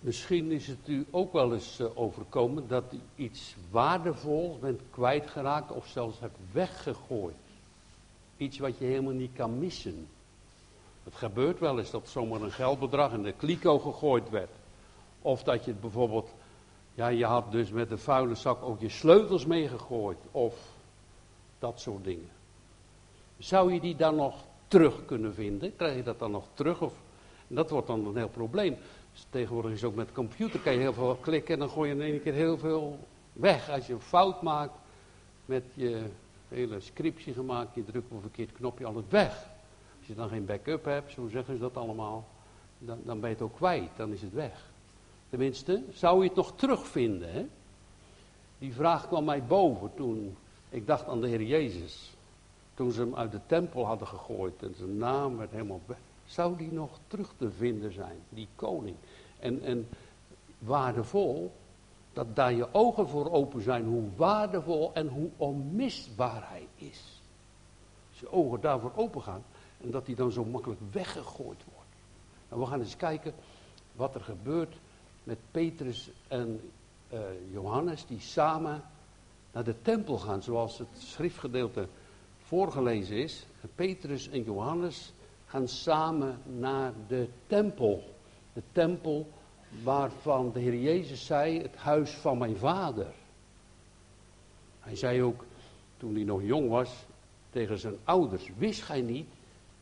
Misschien is het u ook wel eens eh, overkomen dat u iets waardevols bent kwijtgeraakt of zelfs hebt weggegooid. Iets wat je helemaal niet kan missen. Het gebeurt wel eens dat zomaar een geldbedrag in de kliko gegooid werd. Of dat je bijvoorbeeld, ja je had dus met de vuile zak ook je sleutels meegegooid. Of dat soort dingen. Zou je die dan nog terug kunnen vinden? Krijg je dat dan nog terug? Of, dat wordt dan een heel probleem. Dus tegenwoordig is ook met computer, kan je heel veel klikken en dan gooi je in één keer heel veel weg. Als je een fout maakt met je hele scriptje gemaakt, je drukt op een verkeerd knopje, alles weg. Als je dan geen backup hebt, zo zeggen ze dat allemaal, dan, dan ben je het ook kwijt, dan is het weg. Tenminste, zou je het nog terugvinden? Hè? Die vraag kwam mij boven toen ik dacht aan de Heer Jezus. Toen ze hem uit de tempel hadden gegooid en zijn naam werd helemaal weg. Zou die nog terug te vinden zijn, die koning? En, en waardevol, dat daar je ogen voor open zijn hoe waardevol en hoe onmisbaar hij is. Als je ogen daarvoor open gaan en dat hij dan zo makkelijk weggegooid wordt. Nou, we gaan eens kijken wat er gebeurt met Petrus en uh, Johannes, die samen naar de tempel gaan, zoals het schriftgedeelte voorgelezen is. Petrus en Johannes gaan samen naar de tempel. De tempel waarvan de Heer Jezus zei, het huis van mijn vader. Hij zei ook, toen hij nog jong was, tegen zijn ouders, wist gij niet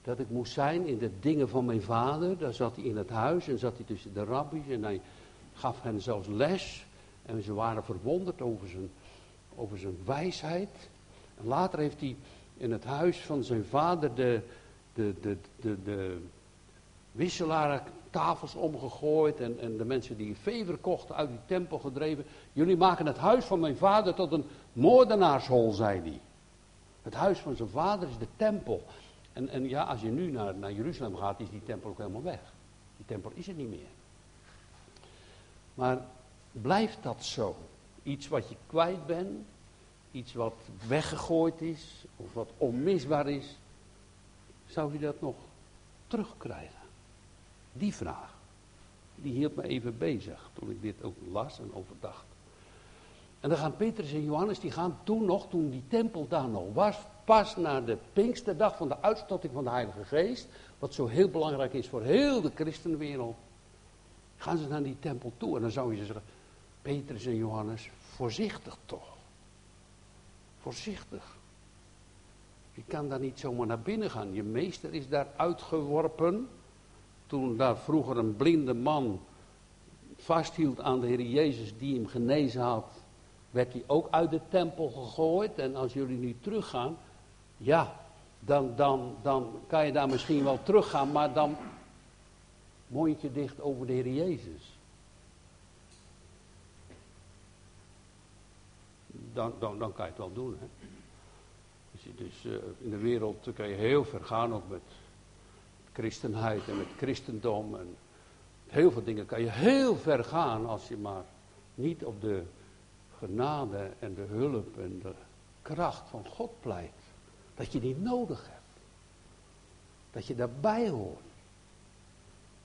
dat ik moest zijn in de dingen van mijn vader? Daar zat hij in het huis en zat hij tussen de rabbies en hij gaf hen zelfs les. En ze waren verwonderd over zijn, over zijn wijsheid. En later heeft hij in het huis van zijn vader de, de, de, de, de wisselaren tafels omgegooid en, en de mensen die vee verkochten uit die tempel gedreven. Jullie maken het huis van mijn vader tot een moordenaarshol, zei hij. Het huis van zijn vader is de tempel. En, en ja, als je nu naar, naar Jeruzalem gaat, is die tempel ook helemaal weg. Die tempel is er niet meer. Maar blijft dat zo? Iets wat je kwijt bent, iets wat weggegooid is, of wat onmisbaar is, zou je dat nog terugkrijgen? Die vraag, die hield me even bezig toen ik dit ook las en overdacht. En dan gaan Petrus en Johannes, die gaan toen nog, toen die tempel daar nog was, pas na de Pinksterdag van de uitstorting van de Heilige Geest, wat zo heel belangrijk is voor heel de christenwereld, gaan ze naar die tempel toe. En dan zou je zeggen, Petrus en Johannes, voorzichtig toch. Voorzichtig. Je kan daar niet zomaar naar binnen gaan. Je meester is daar uitgeworpen. Toen daar vroeger een blinde man vasthield aan de Heer Jezus die hem genezen had, werd hij ook uit de tempel gegooid. En als jullie nu teruggaan, ja, dan, dan, dan kan je daar misschien wel teruggaan, maar dan mondje dicht over de Heer Jezus. Dan, dan, dan kan je het wel doen. Hè? Dus uh, in de wereld kan je heel ver gaan, ook met christenheid en met christendom. En heel veel dingen kan je heel ver gaan als je maar niet op de genade en de hulp en de kracht van God pleit. Dat je die nodig hebt. Dat je daarbij hoort.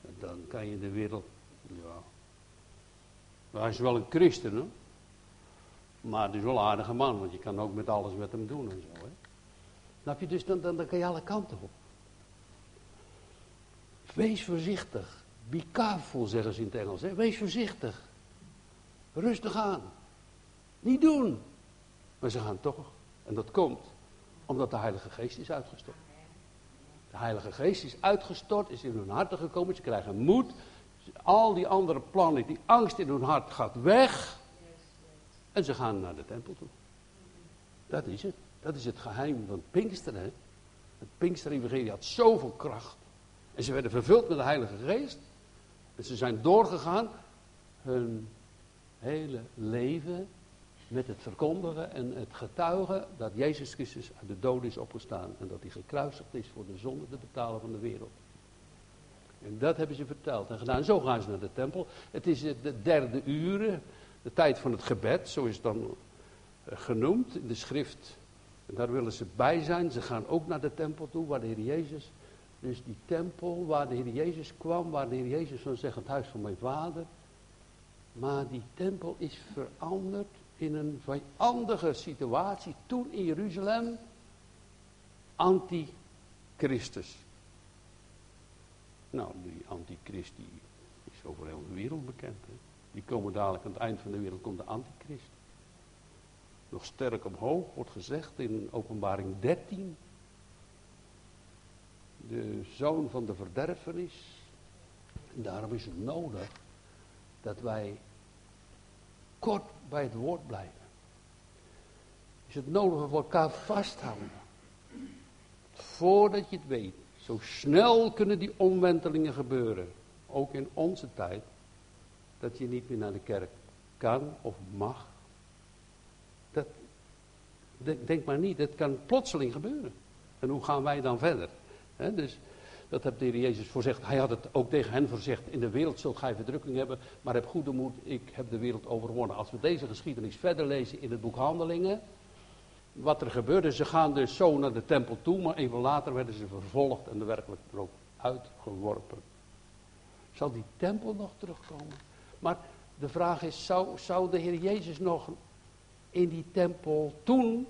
En dan kan je de wereld, ja. hij is wel een christen, hè? Maar het is wel een aardige man, want je kan ook met alles met hem doen en zo. Hè? Snap je? Dus dan, dan, dan kan je alle kanten op. Wees voorzichtig. Be careful, zeggen ze in het Engels. Hè? Wees voorzichtig. Rustig aan. Niet doen. Maar ze gaan toch. En dat komt omdat de Heilige Geest is uitgestort. De Heilige Geest is uitgestort, is in hun harten gekomen. Ze krijgen moed. Al die andere plannen, die angst in hun hart gaat weg. En ze gaan naar de tempel toe. Dat is het. Dat is het geheim van Pinksteren. Hè? Het Pinkster-evangelie had zoveel kracht. En ze werden vervuld met de Heilige Geest. En ze zijn doorgegaan hun hele leven met het verkondigen en het getuigen dat Jezus Christus uit de dood is opgestaan. En dat hij gekruisigd is voor de zonde te betalen van de wereld. En dat hebben ze verteld en gedaan. Zo gaan ze naar de tempel. Het is de derde uren, de tijd van het gebed, zo is het dan eh, genoemd in de schrift. Daar willen ze bij zijn. Ze gaan ook naar de tempel toe waar de Heer Jezus. Dus die tempel waar de Heer Jezus kwam, waar de Heer Jezus van zegt: het huis van mijn vader. Maar die tempel is veranderd in een vijandige situatie toen in Jeruzalem. Antichristus. Nou, die antichrist die is over heel de wereld bekend. Hè? Die komen dadelijk aan het eind van de wereld, komt de antichrist. Nog sterk omhoog, wordt gezegd in openbaring 13. De zoon van de verderfenis. En daarom is het nodig dat wij kort bij het woord blijven. Is het nodig dat we elkaar vasthouden. Voordat je het weet. Zo snel kunnen die omwentelingen gebeuren. Ook in onze tijd. Dat je niet meer naar de kerk kan of mag. Denk maar niet, dat kan plotseling gebeuren. En hoe gaan wij dan verder? dus dat heeft de Heer Jezus voorzegd. Hij had het ook tegen hen voorzegd. In de wereld zult gij verdrukking hebben. Maar heb goede moed, ik heb de wereld overwonnen. Als we deze geschiedenis verder lezen in het boek Handelingen. Wat er gebeurde, ze gaan dus zo naar de tempel toe. Maar even later werden ze vervolgd en er werkelijk er ook uitgeworpen. Zal die tempel nog terugkomen? Maar de vraag is, zou, zou de Heer Jezus nog in die tempel toen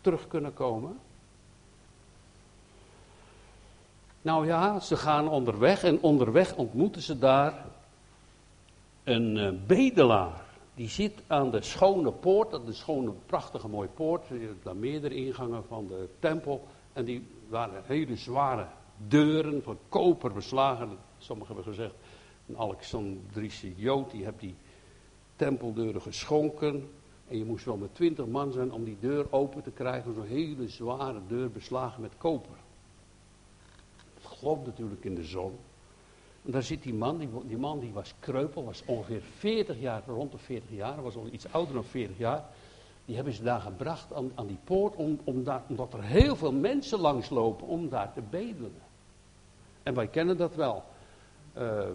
terug kunnen komen? Nou ja, ze gaan onderweg en onderweg ontmoeten ze daar een uh, bedelaar. Die zit aan de schone poort, dat is een schone, prachtige mooie poort. Er zijn meerdere ingangen van de tempel. En die waren hele zware deuren van koper beslagen. Sommigen hebben gezegd, een Alexandrische Jood, die heeft die tempeldeuren geschonken. En je moest wel met twintig man zijn om die deur open te krijgen. Zo'n hele zware deur beslagen met koper gloopt natuurlijk in de zon. En daar zit die man, die, die, man die was kreupel, was ongeveer 40 jaar, rond de 40 jaar, was al iets ouder dan 40 jaar. Die hebben ze daar gebracht aan, aan die poort, om, daar, omdat er heel veel mensen langslopen om daar te bedelen. En wij kennen dat wel. Uh,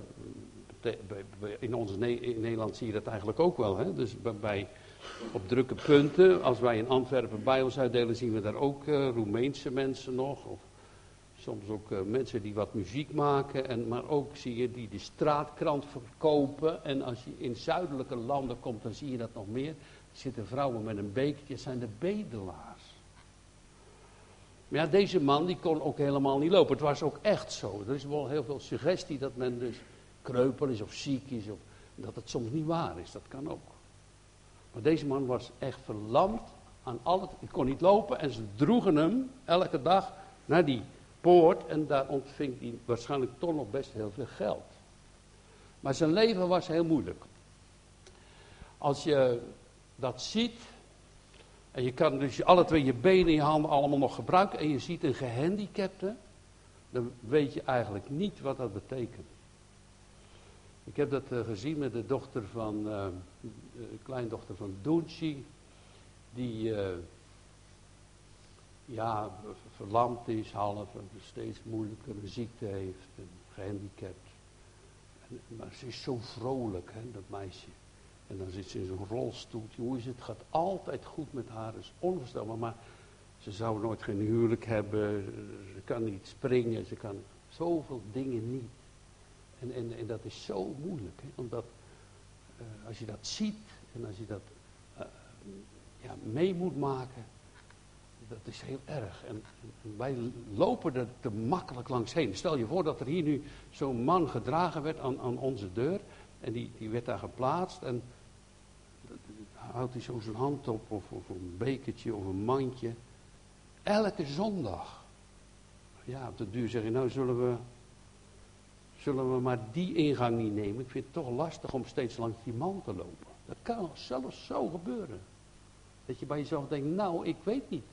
in, ons in Nederland zie je dat eigenlijk ook wel. Hè? Dus bij, op drukke punten, als wij in Antwerpen bij ons uitdelen, zien we daar ook uh, Roemeense mensen nog. Of Soms ook uh, mensen die wat muziek maken, en, maar ook zie je die de straatkrant verkopen. En als je in zuidelijke landen komt, dan zie je dat nog meer. Er zitten vrouwen met een bekertje, zijn de bedelaars. Maar ja, deze man die kon ook helemaal niet lopen. Het was ook echt zo. Er is wel heel veel suggestie dat men dus kreupel is of ziek is. Of, dat het soms niet waar is, dat kan ook. Maar deze man was echt verlamd aan al het... Hij kon niet lopen en ze droegen hem elke dag naar die poort en daar ontving hij waarschijnlijk toch nog best heel veel geld. Maar zijn leven was heel moeilijk. Als je dat ziet, en je kan dus alle twee je benen en je handen allemaal nog gebruiken, en je ziet een gehandicapte, dan weet je eigenlijk niet wat dat betekent. Ik heb dat uh, gezien met de dochter van, uh, de kleindochter van Doenchi, die ja, verlamd is, half, steeds moeilijker een ziekte heeft, en gehandicapt. En, maar ze is zo vrolijk, hè, dat meisje. En dan zit ze in zo'n rolstoeltje. Hoe is het? Gaat altijd goed met haar. Is onvoorstelbaar. Maar ze zou nooit geen huwelijk hebben. Ze kan niet springen. Ze kan zoveel dingen niet. En, en, en dat is zo moeilijk. Hè? Omdat uh, als je dat ziet en als je dat uh, ja, mee moet maken dat is heel erg. En, wij lopen er te makkelijk langs heen. Stel je voor dat er hier nu zo'n man gedragen werd aan, aan onze deur. En die, die werd daar geplaatst. En houdt hij zo zijn hand op, of, of een bekertje of een mandje. Elke zondag. Ja, op de duur zeg je, nou zullen we, zullen we maar die ingang niet nemen. Ik vind het toch lastig om steeds langs die man te lopen. Dat kan zelfs zo gebeuren. Dat je bij jezelf denkt, nou, ik weet niet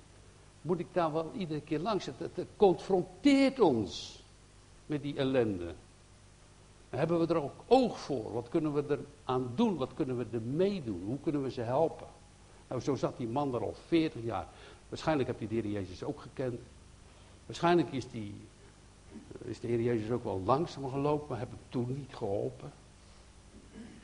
moet ik daar wel iedere keer langs. Het, confronteert ons met die ellende. hebben we er ook oog voor? Wat kunnen we er aan doen? Wat kunnen we er meedoen? Hoe kunnen we ze helpen? Nou, zo zat die man er al 40 jaar. Waarschijnlijk heb je de Jezus ook gekend. Waarschijnlijk is, die, is de Heer Jezus ook wel langzaam gelopen, maar heb ik toen niet geholpen.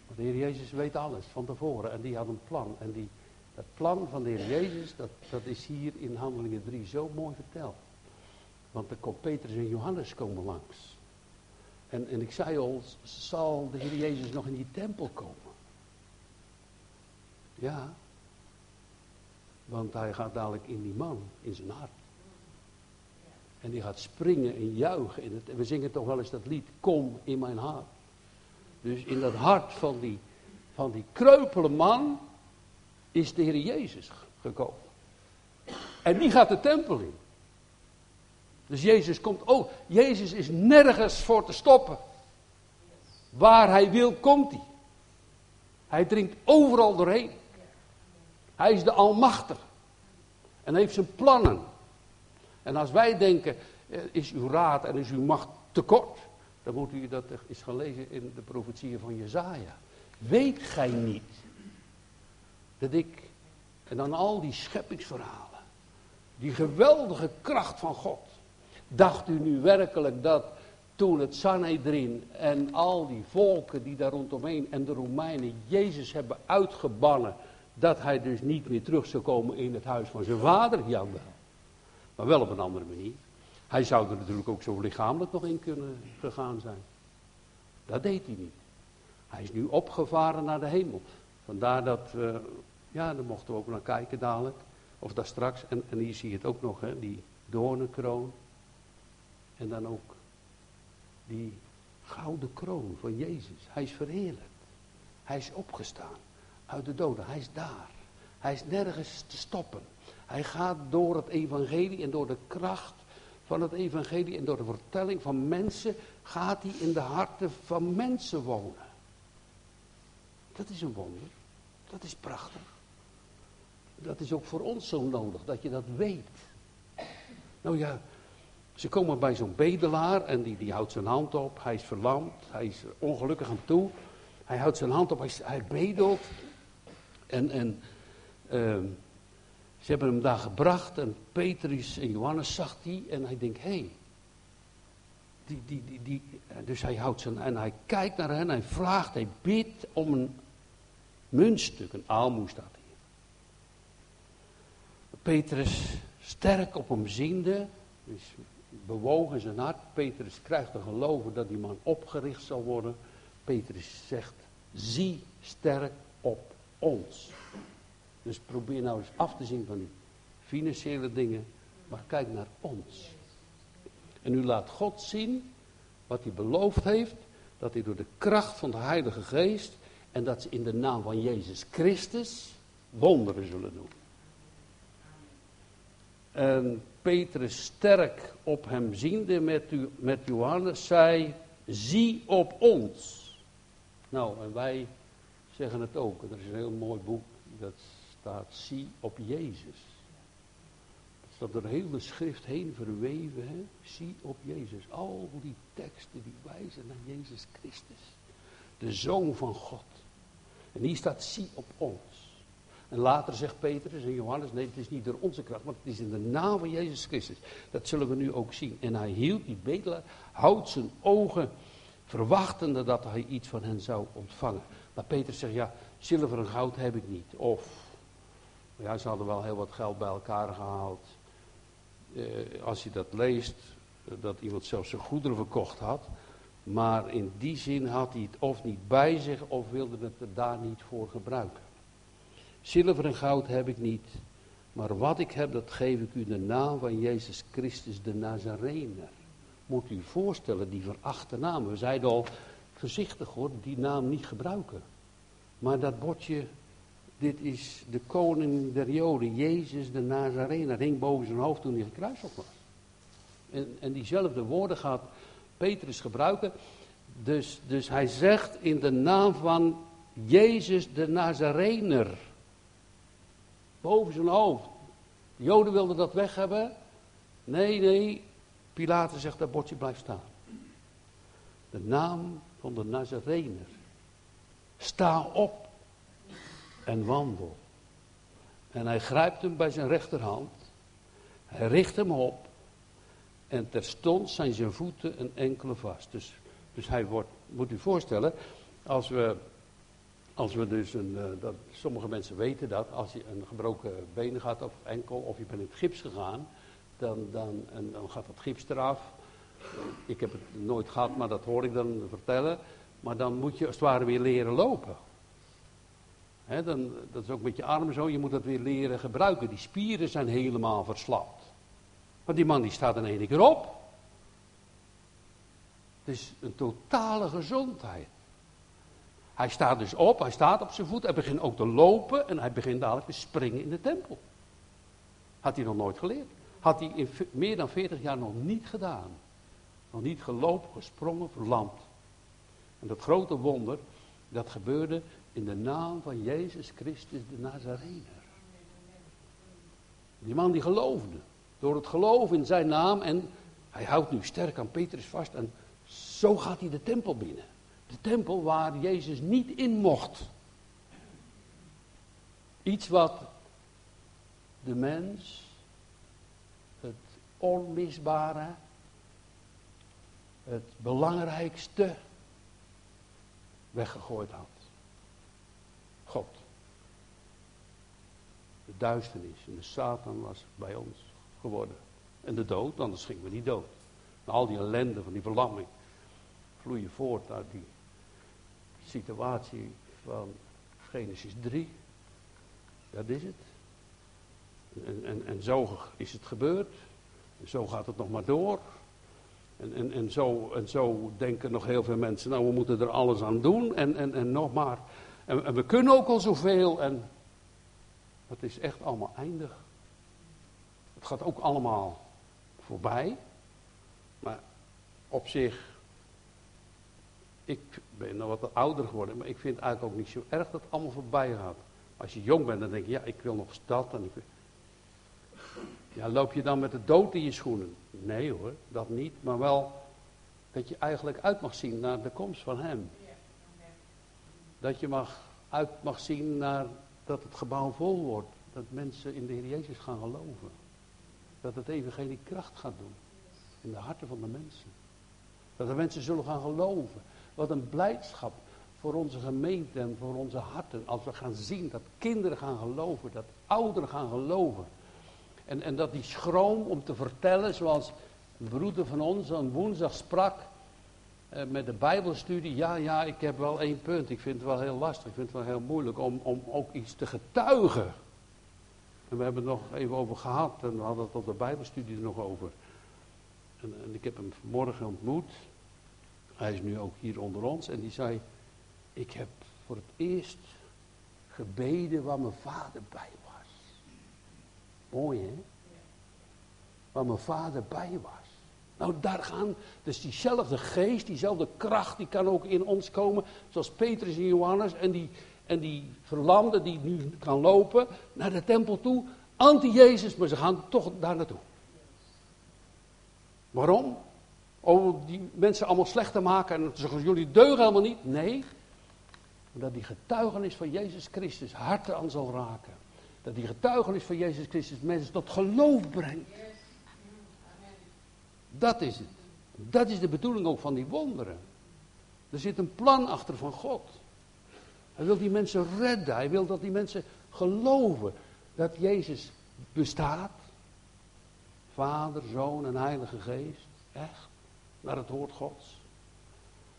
Want de Heer Jezus weet alles van tevoren en die had een plan. En die, dat plan van de Heer Jezus, dat, dat is hier in Handelingen 3 zo mooi verteld. Want er komt Petrus en Johannes komen langs. En, en ik zei al, zal de Heer Jezus nog in die tempel komen? Ja. Want hij gaat dadelijk in die man, in zijn hart. En die gaat springen en juichen. In het, we zingen toch wel eens dat lied, kom in mijn hart. Dus in dat hart van die, van die kreupele man is de Heer Jezus gekomen. En die gaat de tempel in. Dus Jezus komt, oh, Jezus is nergens voor te stoppen. Waar hij wil, komt hij. Hij dringt overal doorheen. Hij is de Almachtige. En heeft zijn plannen. En als wij denken, eh, is uw raad en is uw macht tekort, dan moet u dat eens gaan lezen in de profetieën van Jezaja. Weet gij niet dat ik, en dan al die scheppingsverhalen, die geweldige kracht van God. Dacht u nu werkelijk dat toen het Sanhedrin en al die volken die daar rondomheen en de Romeinen Jezus hebben uitgebannen, dat hij dus niet meer terug zou komen in het huis van zijn vader? Jawel. Maar wel op een andere manier. Hij zou er natuurlijk ook zo lichamelijk nog in kunnen gegaan zijn. Dat deed hij niet. Hij is nu opgevaren naar de hemel. Vandaar dat, uh, ja, daar mochten we ook naar kijken dadelijk. Of daar straks. En, en hier zie je het ook nog, hè, die doornenkroon. En dan ook die gouden kroon van Jezus. Hij is verheerlijkt. Hij is opgestaan uit de doden. Hij is daar. Hij is nergens te stoppen. Hij gaat door het evangelie en door de kracht van het evangelie en door de vertelling van mensen gaat hij in de harten van mensen wonen. Dat is een wonder. Dat is prachtig. Dat is ook voor ons zo nodig, dat je dat weet. Nou ja, ze komen bij zo'n bedelaar en die, die houdt zijn hand op. Hij is verlamd, hij is ongelukkig aan toe. Hij houdt zijn hand op, hij, hij bedelt. En, en uh, ze hebben hem daar gebracht en Petrus en Johannes zag die en hij denkt, hé, hey, die, die, die, die, dus hij houdt zijn, en hij kijkt naar hen, hij vraagt, hij bidt om een muntstuk, een aalmoes staat hier. Petrus, sterk op hem ziende, dus bewogen zijn hart. Petrus krijgt te geloven dat die man opgericht zal worden. Petrus zegt, zie sterk op ons. Dus probeer nou eens af te zien van die financiële dingen, maar kijk naar ons. En u laat God zien wat hij beloofd heeft, dat hij door de kracht van de Heilige Geest en dat ze in de naam van Jezus Christus wonderen zullen doen. En Petrus sterk op hem ziende met, u, met Johannes zei, zie op ons. Nou, en wij zeggen het ook. Er is een heel mooi boek, dat staat, zie op Jezus. Dat staat door de hele schrift heen verweven, hè? zie op Jezus. Al die teksten die wijzen naar Jezus Christus. De Zoon van God. En hier staat, zie op ons. En later zegt Petrus en Johannes, nee, het is niet door onze kracht, maar het is in de naam van Jezus Christus. Dat zullen we nu ook zien. En hij hield die bedelaar, houdt zijn ogen, verwachtende dat hij iets van hen zou ontvangen. Maar Petrus zegt, ja, zilver en goud heb ik niet. Of, ja, ze hadden wel heel wat geld bij elkaar gehaald. Eh, als je dat leest, dat iemand zelfs zijn goederen verkocht had. Maar in die zin had hij het of niet bij zich, of wilde het er daar niet voor gebruiken. Zilver en goud heb ik niet, maar wat ik heb, dat geef ik u de naam van Jezus Christus de Nazarener. Moet u voorstellen, die verachte naam. We zeiden al, voorzichtig hoor, die naam niet gebruiken. Maar dat bordje, dit is de koning der Joden, Jezus de Nazarener, hing boven zijn hoofd toen hij gekruisigd was. En, en diezelfde woorden gaat Petrus gebruiken. Dus, dus hij zegt in de naam van Jezus de Nazarener boven zijn hoofd. De Joden wilden dat weg hebben. Nee, nee, Pilatus zegt dat bordje blijft staan. De naam van de Nazarener. Sta op en wandel. En hij grijpt hem bij zijn rechterhand. Hij richt hem op. En terstond zijn zijn voeten een enkele vast. Dus, dus hij wordt, moet u voorstellen, als we als we dus een, uh, dat, sommige mensen weten dat, als je een gebroken been gaat of enkel, of je bent in het gips gegaan, dan, dan, en dan gaat dat gips eraf. Ik heb het nooit gehad, maar dat hoor ik dan vertellen. Maar dan moet je als het ware weer leren lopen. Dan, dat is ook met je armen zo, je moet dat weer leren gebruiken. Die spieren zijn helemaal verslapt. Want die man die staat in één keer op. Het is een totale gezondheid. Hij staat dus op, hij staat op zijn voet, hij begint ook te lopen en hij begint dadelijk te springen in de tempel. Had hij nog nooit geleerd. Had hij in meer dan 40 jaar nog niet gedaan. Nog niet gelopen, gesprongen, verlamd. En dat grote wonder, dat gebeurde in de naam van Jezus Christus de Nazarener. Die man die geloofde. Door het geloof in zijn naam. En hij houdt nu sterk aan Petrus vast. En zo gaat hij de tempel binnen. De tempel waar Jezus niet in mocht. Iets wat de mens het onmisbare, het belangrijkste weggegooid had. God. De duisternis en de Satan was bij ons geworden. En de dood, anders gingen we niet dood. al die ellende van die verlamming vloeien voort uit die situatie van Genesis 3. Dat is het. En, en, en zo is het gebeurd. En zo gaat het nog maar door. En, en, en, zo, en zo denken nog heel veel mensen, nou we moeten er alles aan doen. En, en, en nog maar. En, en we kunnen ook al zoveel. En het is echt allemaal eindig. Het gaat ook allemaal voorbij. Maar op zich ik ben nog wat ouder geworden, maar ik vind het eigenlijk ook niet zo erg dat het allemaal voorbij gaat. Als je jong bent, dan denk je, ja, ik wil nog stad. En ik... Ja, loop je dan met de dood in je schoenen? Nee hoor, dat niet. Maar wel dat je eigenlijk uit mag zien naar de komst van Hem. Dat je mag, uit mag zien naar dat het gebouw vol wordt. Dat mensen in de Heer Jezus gaan geloven. Dat het evangelie kracht gaat doen. In de harten van de mensen. Dat de mensen zullen gaan geloven. Wat een blijdschap voor onze gemeente en voor onze harten. Als we gaan zien dat kinderen gaan geloven, dat ouderen gaan geloven. En, en dat die schroom om te vertellen, zoals een broeder van ons een woensdag sprak met de Bijbelstudie. Ja, ja, ik heb wel één punt. Ik vind het wel heel lastig. Ik vind het wel heel moeilijk om, om ook iets te getuigen. En we hebben het nog even over gehad en we hadden het op de Bijbelstudie er nog over. En, en ik heb hem vanmorgen ontmoet. Hij is nu ook hier onder ons en die zei, ik heb voor het eerst gebeden waar mijn vader bij was. Mooi hè? Waar mijn vader bij was. Nou, daar gaan, dus diezelfde geest, diezelfde kracht, die kan ook in ons komen. Zoals Petrus en Johannes en die, en die verlamde die nu kan lopen naar de tempel toe. Anti-Jezus, maar ze gaan toch daar naartoe. Waarom? Om die mensen allemaal slecht te maken en te zeggen, jullie deugen helemaal niet. Nee, dat die getuigenis van Jezus Christus harten aan zal raken. Dat die getuigenis van Jezus Christus mensen tot geloof brengt. Dat is het. Dat is de bedoeling ook van die wonderen. Er zit een plan achter van God. Hij wil die mensen redden. Hij wil dat die mensen geloven dat Jezus bestaat. Vader, Zoon en Heilige Geest. Echt naar het woord Gods.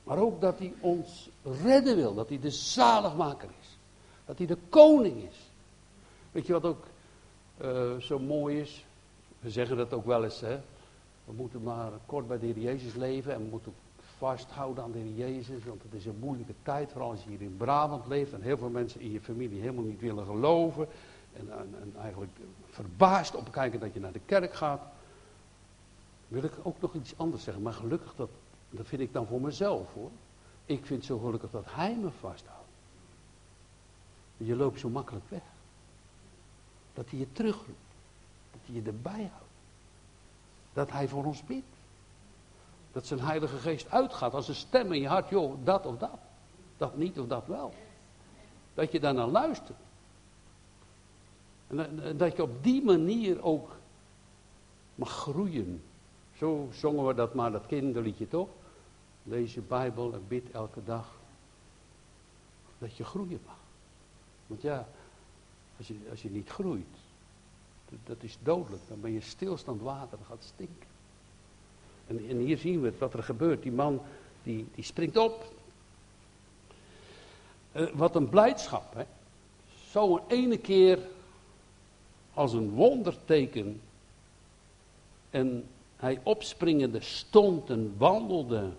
Maar ook dat hij ons redden wil, dat hij de zaligmaker is. Dat hij de koning is. Weet je wat ook uh, zo mooi is? We zeggen dat ook wel eens, hè. We moeten maar kort bij de Heer Jezus leven en we moeten vasthouden aan de Heer Jezus. Want het is een moeilijke tijd, vooral als je hier in Brabant leeft en heel veel mensen in je familie helemaal niet willen geloven. En, en, en eigenlijk verbaasd opkijken dat je naar de kerk gaat wil ik ook nog iets anders zeggen. Maar gelukkig, dat, dat vind ik dan voor mezelf hoor. Ik vind zo gelukkig dat hij me vasthoudt. Je loopt zo makkelijk weg. Dat hij je terugroept. Dat hij je erbij houdt. Dat hij voor ons bidt. Dat zijn heilige geest uitgaat als een stem in je hart. Joh, dat of dat. Dat niet of dat wel. Dat je daarnaar luistert. En dat je op die manier ook mag groeien zo zongen we dat maar, dat kinderliedje toch? Lees je Bijbel en bid elke dag. Dat je groeien mag. Want ja, als je, als je niet groeit, dat, is dodelijk. Dan ben je stilstand water, dan gaat het stinken. En, en hier zien we wat er gebeurt. Die man, die, die springt op. Uh, wat een blijdschap, hè. zo een ene keer als een wonderteken. En hij opspringende stond en wandelde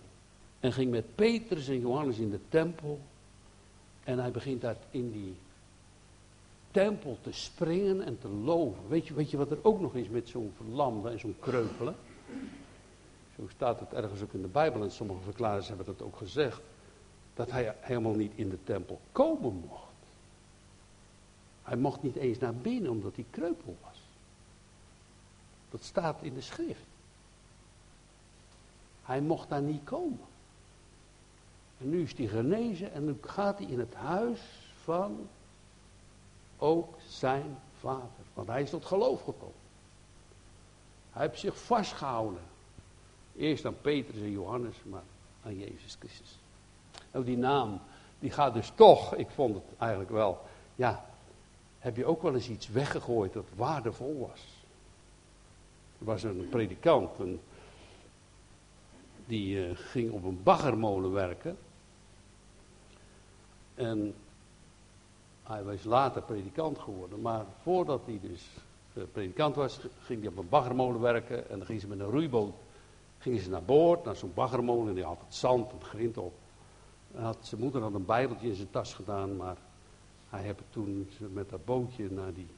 en ging met Petrus en Johannes in de tempel. En hij begint daar in die tempel te springen en te loven. Weet je, weet je wat er ook nog is met zo'n verlamde en zo'n kreupelen? Zo staat het ergens ook in de Bijbel en sommige verklaarders hebben dat ook gezegd. Dat hij helemaal niet in de tempel komen mocht. Hij mocht niet eens naar binnen omdat hij kreupel was. Dat staat in de schrift. Hij mocht daar niet komen. En nu is hij genezen en nu gaat hij in het huis van ook zijn vader. Want hij is tot geloof gekomen. Hij heeft zich vastgehouden. Eerst aan Petrus en Johannes, maar aan Jezus Christus. Nou, die naam, die gaat dus toch, ik vond het eigenlijk wel, ja, heb je ook wel eens iets weggegooid dat waardevol was? Er was een predikant, en die uh, ging op een baggermolen werken. En hij was later predikant geworden, maar voordat hij dus uh, predikant was, ging hij op een baggermolen werken. En dan ging ze met een roeiboot gingen ze naar boord, naar zo'n baggermolen, en die had het zand en grind op. En had, zijn moeder had een bijbeltje in zijn tas gedaan, maar hij heeft toen ze met dat bootje naar die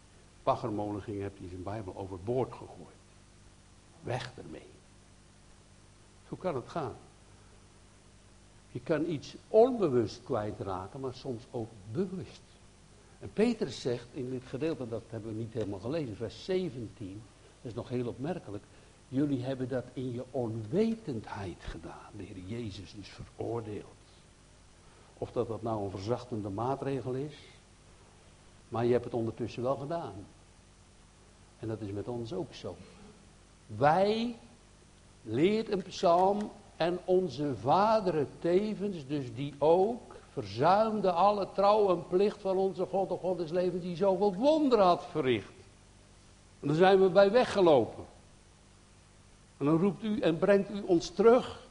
baggermolen ging, heeft hij zijn bijbel overboord gegooid. Weg ermee. Zo kan het gaan. Je kan iets onbewust kwijtraken, maar soms ook bewust. En Petrus zegt in dit gedeelte, dat hebben we niet helemaal gelezen, vers 17, dat is nog heel opmerkelijk. Jullie hebben dat in je onwetendheid gedaan, de Heer Jezus dus veroordeeld. Of dat dat nou een verzachtende maatregel is, maar je hebt het ondertussen wel gedaan. En dat is met ons ook zo. Wij leert een psalm en onze vaderen tevens, dus die ook verzuimde alle trouw en plicht van onze God, de God des levens, die zoveel wonderen had verricht. En dan zijn we bij weggelopen. En dan roept u en brengt u ons terug.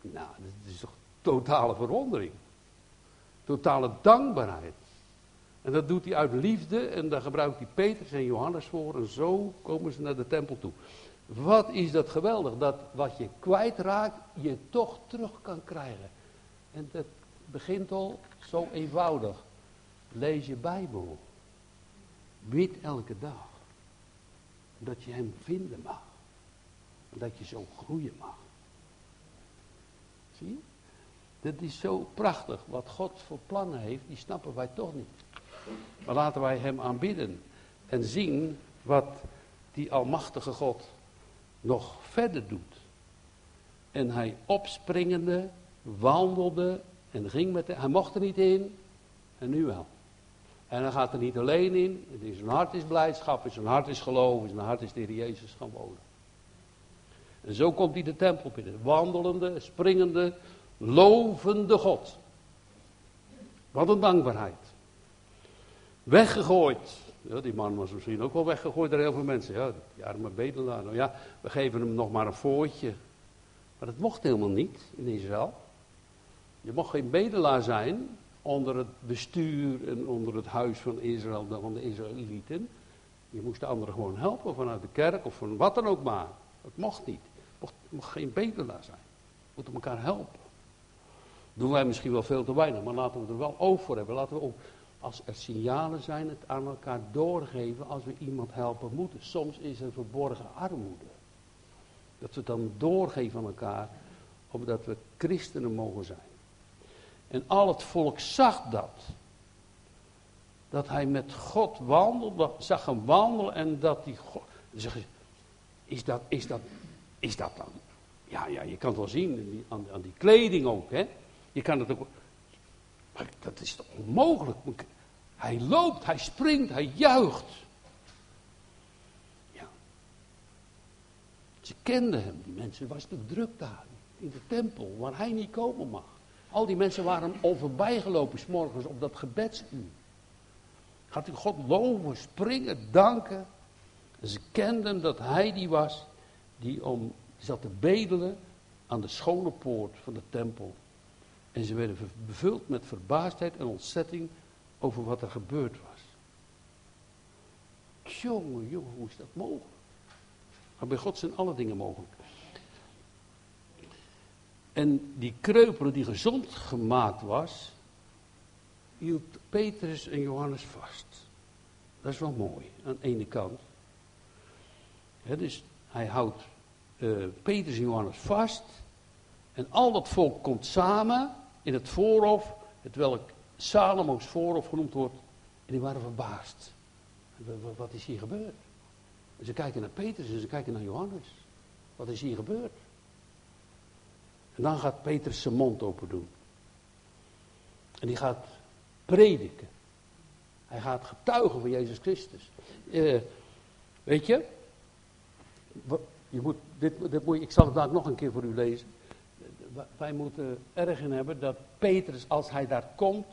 Nou, dat is toch totale verwondering. Totale dankbaarheid. En dat doet hij uit liefde en daar gebruikt hij Petrus en Johannes voor. En zo komen ze naar de tempel toe. Wat is dat geweldig, dat wat je kwijtraakt, je toch terug kan krijgen. En dat begint al zo eenvoudig. Lees je Bijbel. Bid elke dag. Dat je hem vinden mag. Dat je zo groeien mag. Zie je? Dat is zo prachtig. Wat God voor plannen heeft, die snappen wij toch niet. Maar laten wij hem aanbidden. En zien wat die almachtige God nog verder doet. En hij opspringende, wandelde en ging met Hij mocht er niet in, en nu wel. En hij gaat er niet alleen in. Zijn hart is blijdschap, in zijn hart is geloof, in zijn hart is Heer Jezus gaan wonen. En zo komt hij de tempel binnen. Wandelende, springende, lovende God. Wat een dankbaarheid. Weggegooid. Ja, die man was misschien ook wel weggegooid door heel veel mensen. Ja, die arme bedelaar. Nou ja, we geven hem nog maar een voortje. Maar dat mocht helemaal niet in Israël. Je mocht geen bedelaar zijn onder het bestuur en onder het huis van Israël, van de Israëlieten. Je moest de anderen gewoon helpen vanuit de kerk of van wat dan ook maar. Dat mocht niet. Het mocht, geen bedelaar zijn. We moeten elkaar helpen. Doen wij misschien wel veel te weinig, maar laten we er wel oog voor hebben. Laten we ook als er signalen zijn, het aan elkaar doorgeven als we iemand helpen moeten. Soms is er verborgen armoede. Dat we het dan doorgeven aan elkaar, omdat we christenen mogen zijn. En al het volk zag dat. Dat hij met God wandelde, zag hem wandelen en dat die God. Is dat, is dat, is dat dan? Ja, ja, je kan het wel zien aan, aan die kleding ook, hè. Je kan het ook. Maar dat is toch onmogelijk? Hij loopt, hij springt, hij juicht. Ja. Ze kenden hem, die mensen. was natuurlijk druk daar. In de tempel, waar hij niet komen mag. Al die mensen waren hem al voorbij gelopen, s'morgens op dat gebedsuur. Gaat u God loven, springen, danken. En ze kenden dat hij die was die om, zat te bedelen aan de schone poort van de tempel. En ze werden bevuld met verbaasdheid en ontzetting over wat er gebeurd was. Jongen, jongen, hoe is dat mogelijk? Maar bij God zijn alle dingen mogelijk. En die kreupele die gezond gemaakt was, hield Petrus en Johannes vast. Dat is wel mooi, aan de ene kant. dus hij houdt uh, Petrus en Johannes vast. En al dat volk komt samen in het voorhof, het welk Salomo's voorhof genoemd wordt. En die waren verbaasd. Wat is hier gebeurd? En ze kijken naar Petrus en ze kijken naar Johannes. Wat is hier gebeurd? En dan gaat Petrus zijn mond open doen. En die gaat prediken. Hij gaat getuigen van Jezus Christus. Uh, weet je? je moet, dit, ik zal het nog een keer voor u lezen. Wij moeten erg in hebben dat Petrus, als hij daar komt,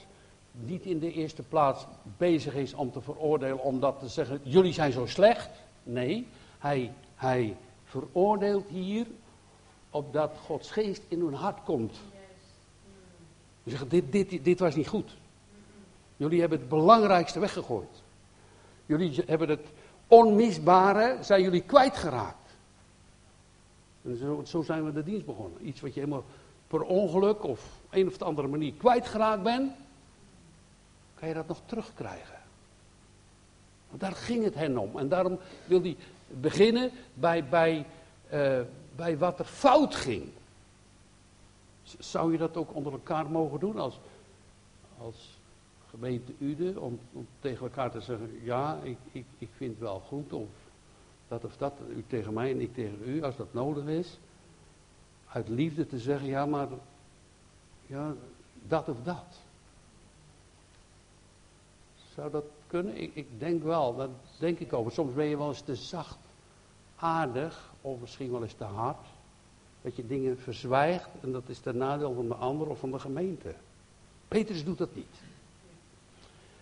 niet in de eerste plaats bezig is om te veroordelen, om dat te zeggen, jullie zijn zo slecht. Nee, hij, hij veroordeelt hier opdat Gods geest in hun hart komt. Ze zeggen, dit, dit, dit was niet goed. Jullie hebben het belangrijkste weggegooid. Jullie hebben het onmisbare, zijn jullie kwijtgeraakt. En zo, zo zijn we de dienst begonnen. Iets wat je helemaal per ongeluk of een of andere manier kwijtgeraakt bent, kan je dat nog terugkrijgen. Want daar ging het hen om. En daarom wil hij beginnen bij, bij, uh, bij wat er fout ging. Zou je dat ook onder elkaar mogen doen als, als gemeente Ude? Om, om tegen elkaar te zeggen, ja, ik, ik, ik vind wel goed. Of dat of dat, u tegen mij en ik tegen u, als dat nodig is. Uit liefde te zeggen, ja, maar ja, dat of dat. Zou dat kunnen? Ik, ik denk wel, dat denk ik over. Soms ben je wel eens te zacht, aardig, of misschien wel eens te hard. Dat je dingen verzwijgt en dat is ten nadeel van de ander of van de gemeente. Petrus doet dat niet.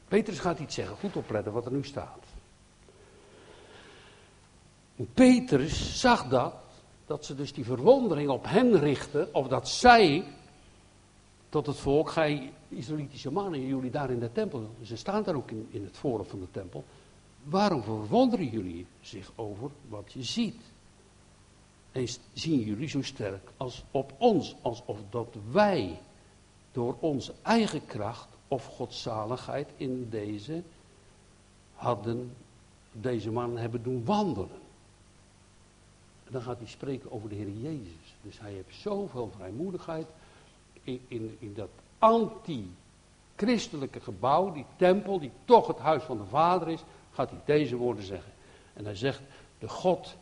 Petrus gaat iets zeggen, goed opletten wat er nu staat. Petrus zag dat, dat ze dus die verwondering op hen richten, of dat zij tot het volk, gij Israëlitische mannen, jullie daar in de tempel, ze staan daar ook in, in het forum van de tempel, waarom verwonderen jullie zich over wat je ziet? En zien jullie zo sterk als op ons, alsof dat wij door onze eigen kracht of godzaligheid in deze hadden, deze mannen hebben doen wandelen. En dan gaat hij spreken over de Heer Jezus. Dus hij heeft zoveel vrijmoedigheid in, in, in dat anti-christelijke gebouw, die tempel, die toch het huis van de Vader is, gaat hij deze woorden zeggen. En hij zegt, de God,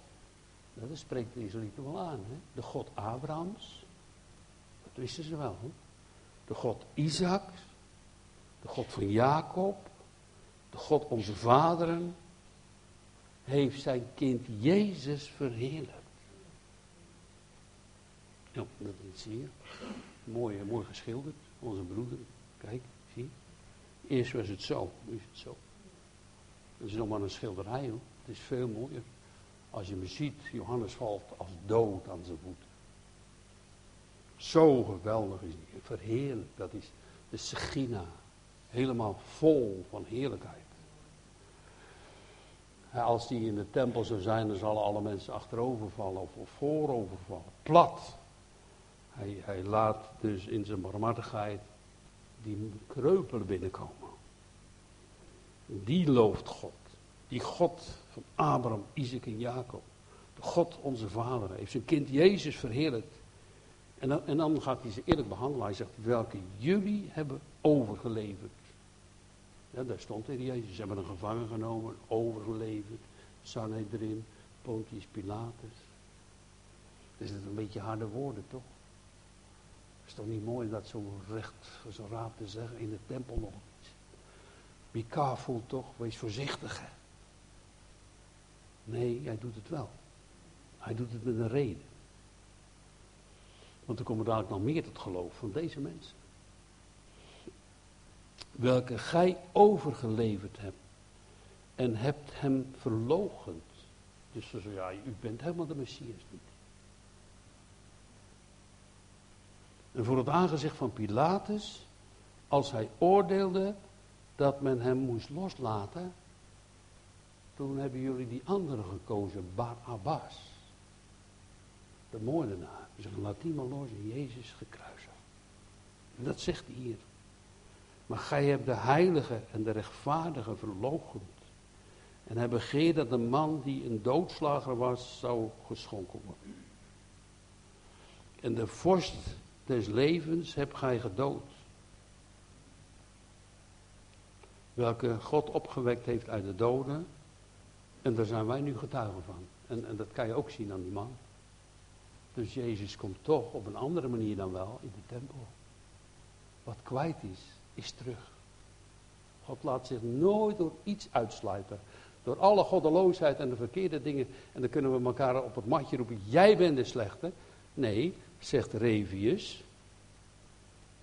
dat spreekt de Israëlieten wel aan, hè? de God Abrahams, dat wisten ze wel, de God Isaac, de God van Jacob, de God onze vaderen, heeft zijn kind Jezus verheerlijkt. Ja, dat zie je. Mooi, mooi geschilderd. Onze broeder. Kijk, zie. Eerst was het zo, nu is het zo. Dat is nog maar een schilderij hoor. Het is veel mooier. Als je me ziet, Johannes valt als dood aan zijn voeten. Zo geweldig is hij. Verheerlijk, dat is de Segina. Helemaal vol van heerlijkheid. Als die in de tempel zou zijn, dan zullen alle mensen achterover vallen of, of voorover vallen. Plat. Hij, hij laat dus in zijn barmhartigheid die kreupelen binnenkomen. Die looft God. Die God van Abraham, Isaac en Jacob. De God onze vader heeft zijn kind Jezus verheerlijkt. En dan, en dan gaat hij ze eerlijk behandelen. Hij zegt, welke jullie hebben overgeleverd. Ja, daar stond hij, Jezus. Ze hebben een gevangen genomen, overgeleverd. Sanhedrin, Pontius Pilatus. Dat is een beetje harde woorden, toch? Is toch niet mooi dat zo recht, zo raap te zeggen, in de tempel nog iets. Be careful toch, wees voorzichtig. Hè? Nee, hij doet het wel. Hij doet het met een reden. Want er komen dadelijk nog meer tot geloof van deze mensen. Welke gij overgeleverd hebt. En hebt hem verlogend. Dus zo ja, u bent helemaal de Messias niet. En voor het aangezicht van Pilatus, als hij oordeelde, dat men hem moest loslaten, toen hebben jullie die andere gekozen, Barabbas. De moordenaar. Ze zeggen, laat die maar los en Jezus gekruisigd. Dat zegt hij hier. Maar gij hebt de heilige en de rechtvaardige verloochend. En hij begeert dat de man die een doodslager was, zou geschonken worden. En de vorst des levens hebt gij gedood. Welke God opgewekt heeft uit de doden. En daar zijn wij nu getuigen van. En, en dat kan je ook zien aan die man. Dus Jezus komt toch op een andere manier dan wel in de tempel. Wat kwijt is, is terug. God laat zich nooit door iets uitsluiten. Door alle goddeloosheid en de verkeerde dingen. En dan kunnen we elkaar op het matje roepen. Jij bent de slechte. Nee, zegt Revius.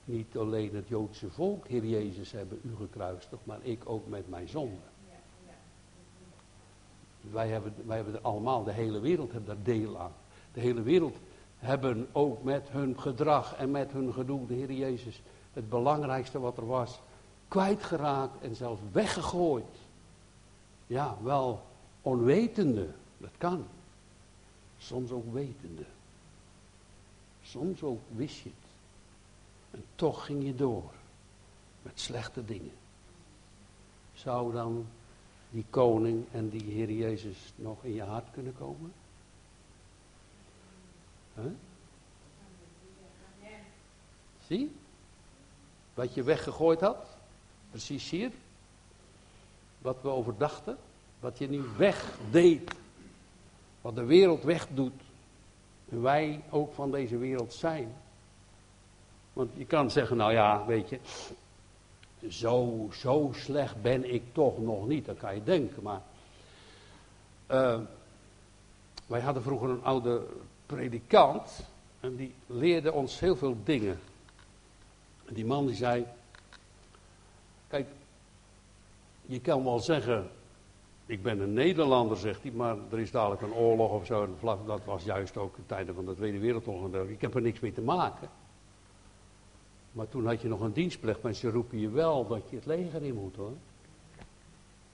Niet alleen het Joodse volk, Heer Jezus, hebben u gekruisigd. Maar ik ook met mijn zonde. Wij hebben, wij hebben er allemaal, de hele wereld heeft daar deel aan. De hele wereld hebben ook met hun gedrag en met hun gedoe, de Heer Jezus, het belangrijkste wat er was, kwijtgeraakt en zelfs weggegooid. Ja, wel onwetende, dat kan. Soms ook wetende. Soms ook wist je het. En toch ging je door met slechte dingen. Zou dan die koning en die Heer Jezus nog in je hart kunnen komen? Huh? Zie? Wat je weggegooid had. Precies hier. Wat we overdachten. Wat je nu wegdeed. Wat de wereld wegdoet. En wij ook van deze wereld zijn. Want je kan zeggen, nou ja, weet je, zo, zo slecht ben ik toch nog niet. Dat kan je denken, maar... Uh, wij hadden vroeger een oude predikant en die leerde ons heel veel dingen. En die man die zei, kijk, je kan wel zeggen, ik ben een Nederlander, zegt hij, maar er is dadelijk een oorlog of zo. Dat was juist ook in tijden van de Tweede Wereldoorlog. Ik heb er niks mee te maken. Maar toen had je nog een dienstplicht, maar ze roepen je wel dat je het leger in moet hoor.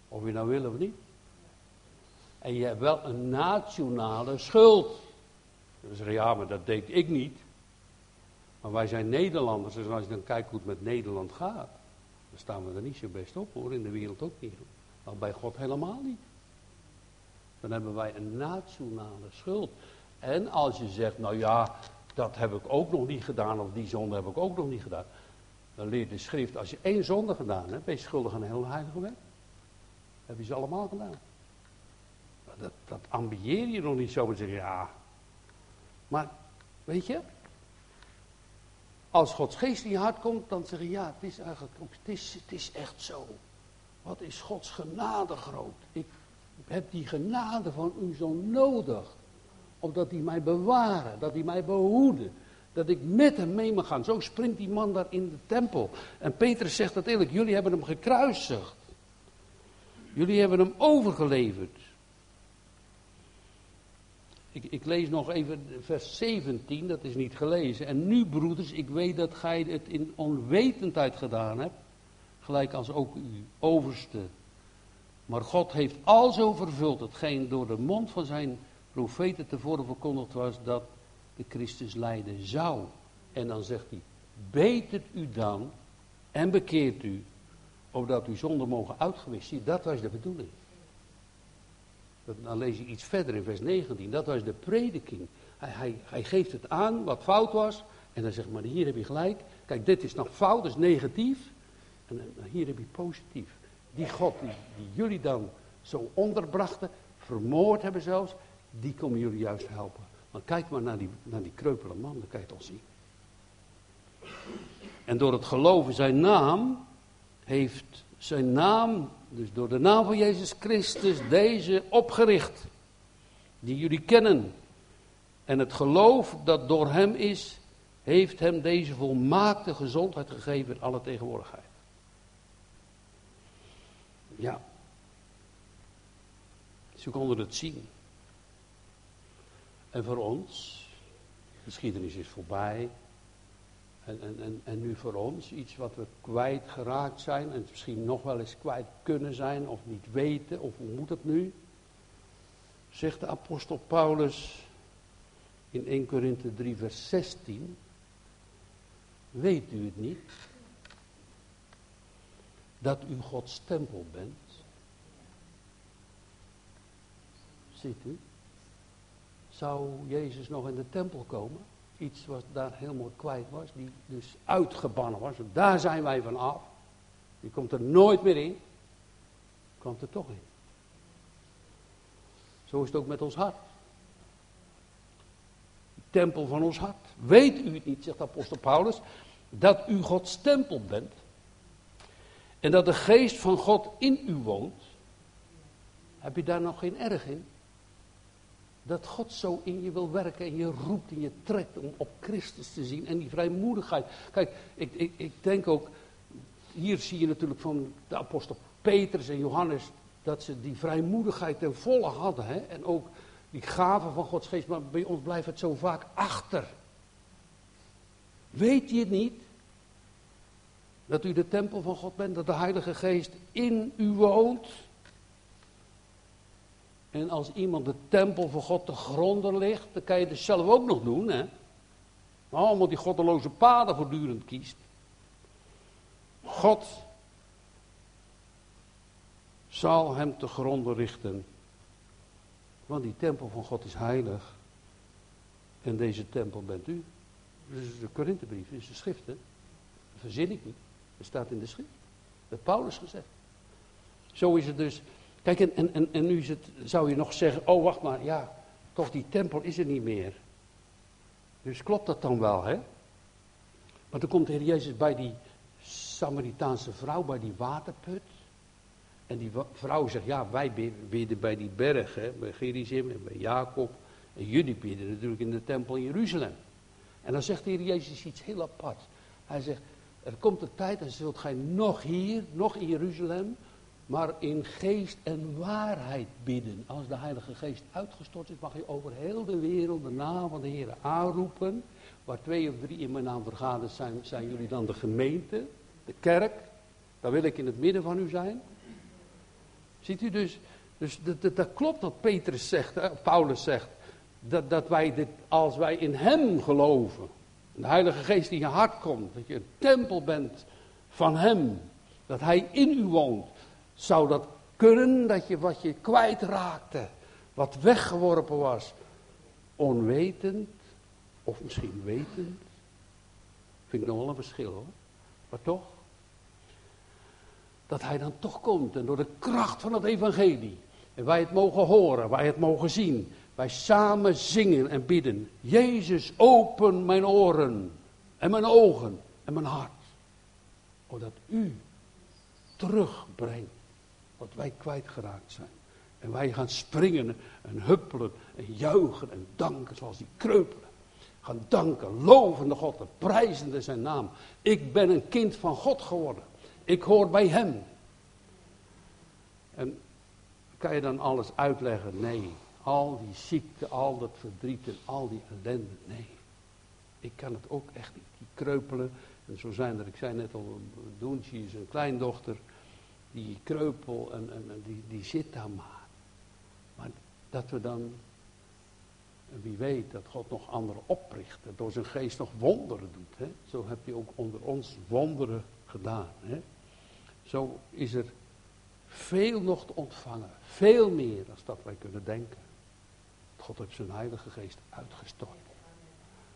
Of je nou wil of niet. En je hebt wel een nationale schuld. Dan zeggen ja, maar dat deed ik niet. Maar wij zijn Nederlanders, dus als je dan kijkt hoe het met Nederland gaat, dan staan we er niet zo best op hoor, in de wereld ook niet. Maar bij God helemaal niet. Dan hebben wij een nationale schuld. En als je zegt, nou ja, dat heb ik ook nog niet gedaan, of die zonde heb ik ook nog niet gedaan. Dan leert de schrift, als je één zonde gedaan hebt, ben je schuldig aan een heel heilige wet. Heb je ze allemaal gedaan. dat, dat ambieer je nog niet zo en zeggen, ja. Maar, weet je, als Gods geest in je hart komt, dan zeg je, ja, het is eigenlijk het is, het is echt zo. Wat is Gods genade groot. Ik heb die genade van u zo nodig. Omdat hij mij bewaren, dat hij mij behoeden. Dat ik met hem mee mag gaan. Zo sprint die man daar in de tempel. En Petrus zegt dat eerlijk, jullie hebben hem gekruisigd. Jullie hebben hem overgeleverd. Ik, ik, lees nog even vers 17, dat is niet gelezen. En nu, broeders, ik weet dat gij het in onwetendheid gedaan hebt, gelijk als ook uw overste. Maar God heeft al zo vervuld hetgeen door de mond van zijn profeten tevoren verkondigd was, dat de Christus lijden zou. En dan zegt hij, betert u dan en bekeert u, opdat uw zonden mogen uitgewist zien. Dat was de bedoeling. Dan lees je iets verder in vers 19. Dat was de prediking. Hij, hij, hij geeft het aan wat fout was. En dan zegt maar hier heb je gelijk. Kijk, dit is nog fout, dat is negatief. En hier heb je positief. Die God die, die jullie dan zo onderbrachten, vermoord hebben zelfs, die komen jullie juist helpen. Maar kijk maar naar die, naar die kreupele man, dan kan je het al zien. En door het geloven zijn naam heeft zijn naam, dus door de naam van Jezus Christus, deze opgericht. Die jullie kennen. En het geloof dat door hem is, heeft hem deze volmaakte gezondheid gegeven in alle tegenwoordigheid. Ja. Ze konden het zien. En voor ons, de geschiedenis is voorbij. En, en, en, en nu voor ons, iets wat we kwijtgeraakt zijn en misschien nog wel eens kwijt kunnen zijn of niet weten, of hoe moet het nu? Zegt de apostel Paulus in 1 Korinthe 3 vers 16, weet u het niet? Dat u Gods tempel bent? Ziet u? Zou Jezus nog in de tempel komen? Iets wat daar helemaal kwijt was, die dus uitgebannen was. Daar zijn wij van af. Die komt er nooit meer in. Komt er toch in. Zo is het ook met ons hart. Tempel van ons hart. Weet u het niet, zegt apostel Paulus, dat u Gods tempel bent. En dat de geest van God in u woont. Heb je daar nog geen erg in? Dat God zo in je wil werken en je roept en je trekt om op Christus te zien. En die vrijmoedigheid. Kijk, ik, ik, ik denk ook, hier zie je natuurlijk van de apostel Petrus en Johannes, dat ze die vrijmoedigheid ten volle hadden. Hè? En ook die gaven van Gods geest, maar bij ons blijft het zo vaak achter. Weet je het niet? Dat u de tempel van God bent, dat de Heilige Geest in u woont. En als iemand de tempel van God te gronden ligt, dan kan je het zelf ook nog doen, hè? Allemaal die goddeloze paden voortdurend kiest. God zal hem te gronden richten. Want die tempel van God is heilig. En deze tempel bent u. Is de Korinthebrief, is de schrift? Dat verzin ik niet. Dat staat in de schrift. Dat Paulus gezegd. Zo is het dus Kijk, en, en, en nu is het, zou je nog zeggen, oh wacht maar, ja, toch die tempel is er niet meer. Dus klopt dat dan wel, hè? Maar toen komt de Heer Jezus bij die Samaritaanse vrouw, bij die waterput. En die vrouw zegt, ja, wij bidden bij die berg, bij Gerizim en bij Jacob. En jullie bidden natuurlijk in de tempel in Jeruzalem. En dan zegt de Heer Jezus iets heel apart. Hij zegt, er komt een tijd en zult gij nog hier, nog in Jeruzalem, maar in geest en waarheid bidden. Als de Heilige Geest uitgestort is, mag je over heel de wereld de naam van de Heer aanroepen. Waar twee of drie in mijn naam vergaderd zijn, zijn jullie dan de gemeente, de kerk. Daar wil ik in het midden van u zijn. Ziet u dus, dus dat, dat, dat klopt wat Petrus zegt, hè, Paulus zegt. Dat, dat wij dit, als wij in hem geloven, de Heilige Geest die in je hart komt, dat je een tempel bent van hem, dat hij in u woont. Zou dat kunnen dat je wat je kwijtraakte, wat weggeworpen was, onwetend of misschien wetend? Vind ik nog wel een verschil hoor. Maar toch? Dat hij dan toch komt en door de kracht van het evangelie. En wij het mogen horen, wij het mogen zien. Wij samen zingen en bidden. Jezus, open mijn oren en mijn ogen en mijn hart. Zodat u terugbrengt wat wij kwijtgeraakt zijn. En wij gaan springen en huppelen en juichen en danken zoals die kreupelen. Gaan danken, lovende God en prijzende zijn naam. Ik ben een kind van God geworden. Ik hoor bij Hem. En kan je dan alles uitleggen? Nee. Al die ziekte, al dat verdriet en al die ellende, nee. Ik kan het ook echt niet. Die kreupelen. En zo zijn er, ik zei net al, Doentje is een kleindochter die kreupel en, en, die, die zit daar maar. Maar dat we dan, wie weet, dat God nog anderen opricht. Dat door zijn geest nog wonderen doet. Hè? Zo heb je ook onder ons wonderen gedaan. Hè? Zo is er veel nog te ontvangen. Veel meer dan dat wij kunnen denken. God heeft zijn heilige geest uitgestort.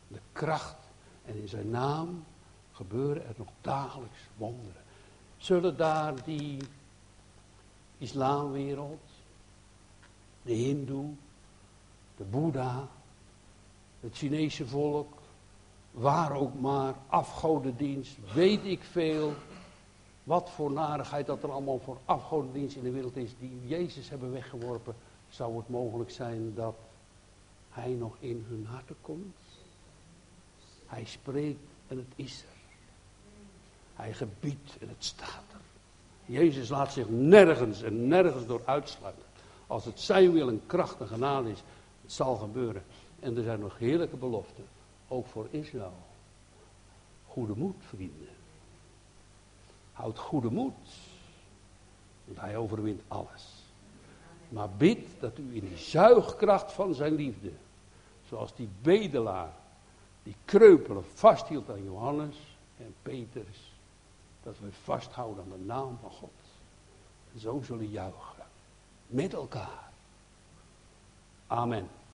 De kracht en in zijn naam gebeuren er nog dagelijks wonderen zullen daar die islamwereld, de hindoe, de boeddha, het Chinese volk, waar ook maar, afgodendienst, weet ik veel, wat voor narigheid dat er allemaal voor afgodendienst in de wereld is, die Jezus hebben weggeworpen, zou het mogelijk zijn dat hij nog in hun harten komt? Hij spreekt en het is er. Hij gebiedt en het staat er. Jezus laat zich nergens en nergens door uitsluiten. Als het zijn wil en kracht en genade is, het zal gebeuren. En er zijn nog heerlijke beloften, ook voor Israël. goede moed, vrienden. Houd goede moed. Want hij overwint alles. Maar bid dat u in de zuigkracht van zijn liefde, zoals die bedelaar, die kreupelen vasthield aan Johannes en Petrus, dat we vasthouden aan de naam van God. En zo zullen juichen. Met elkaar. Amen.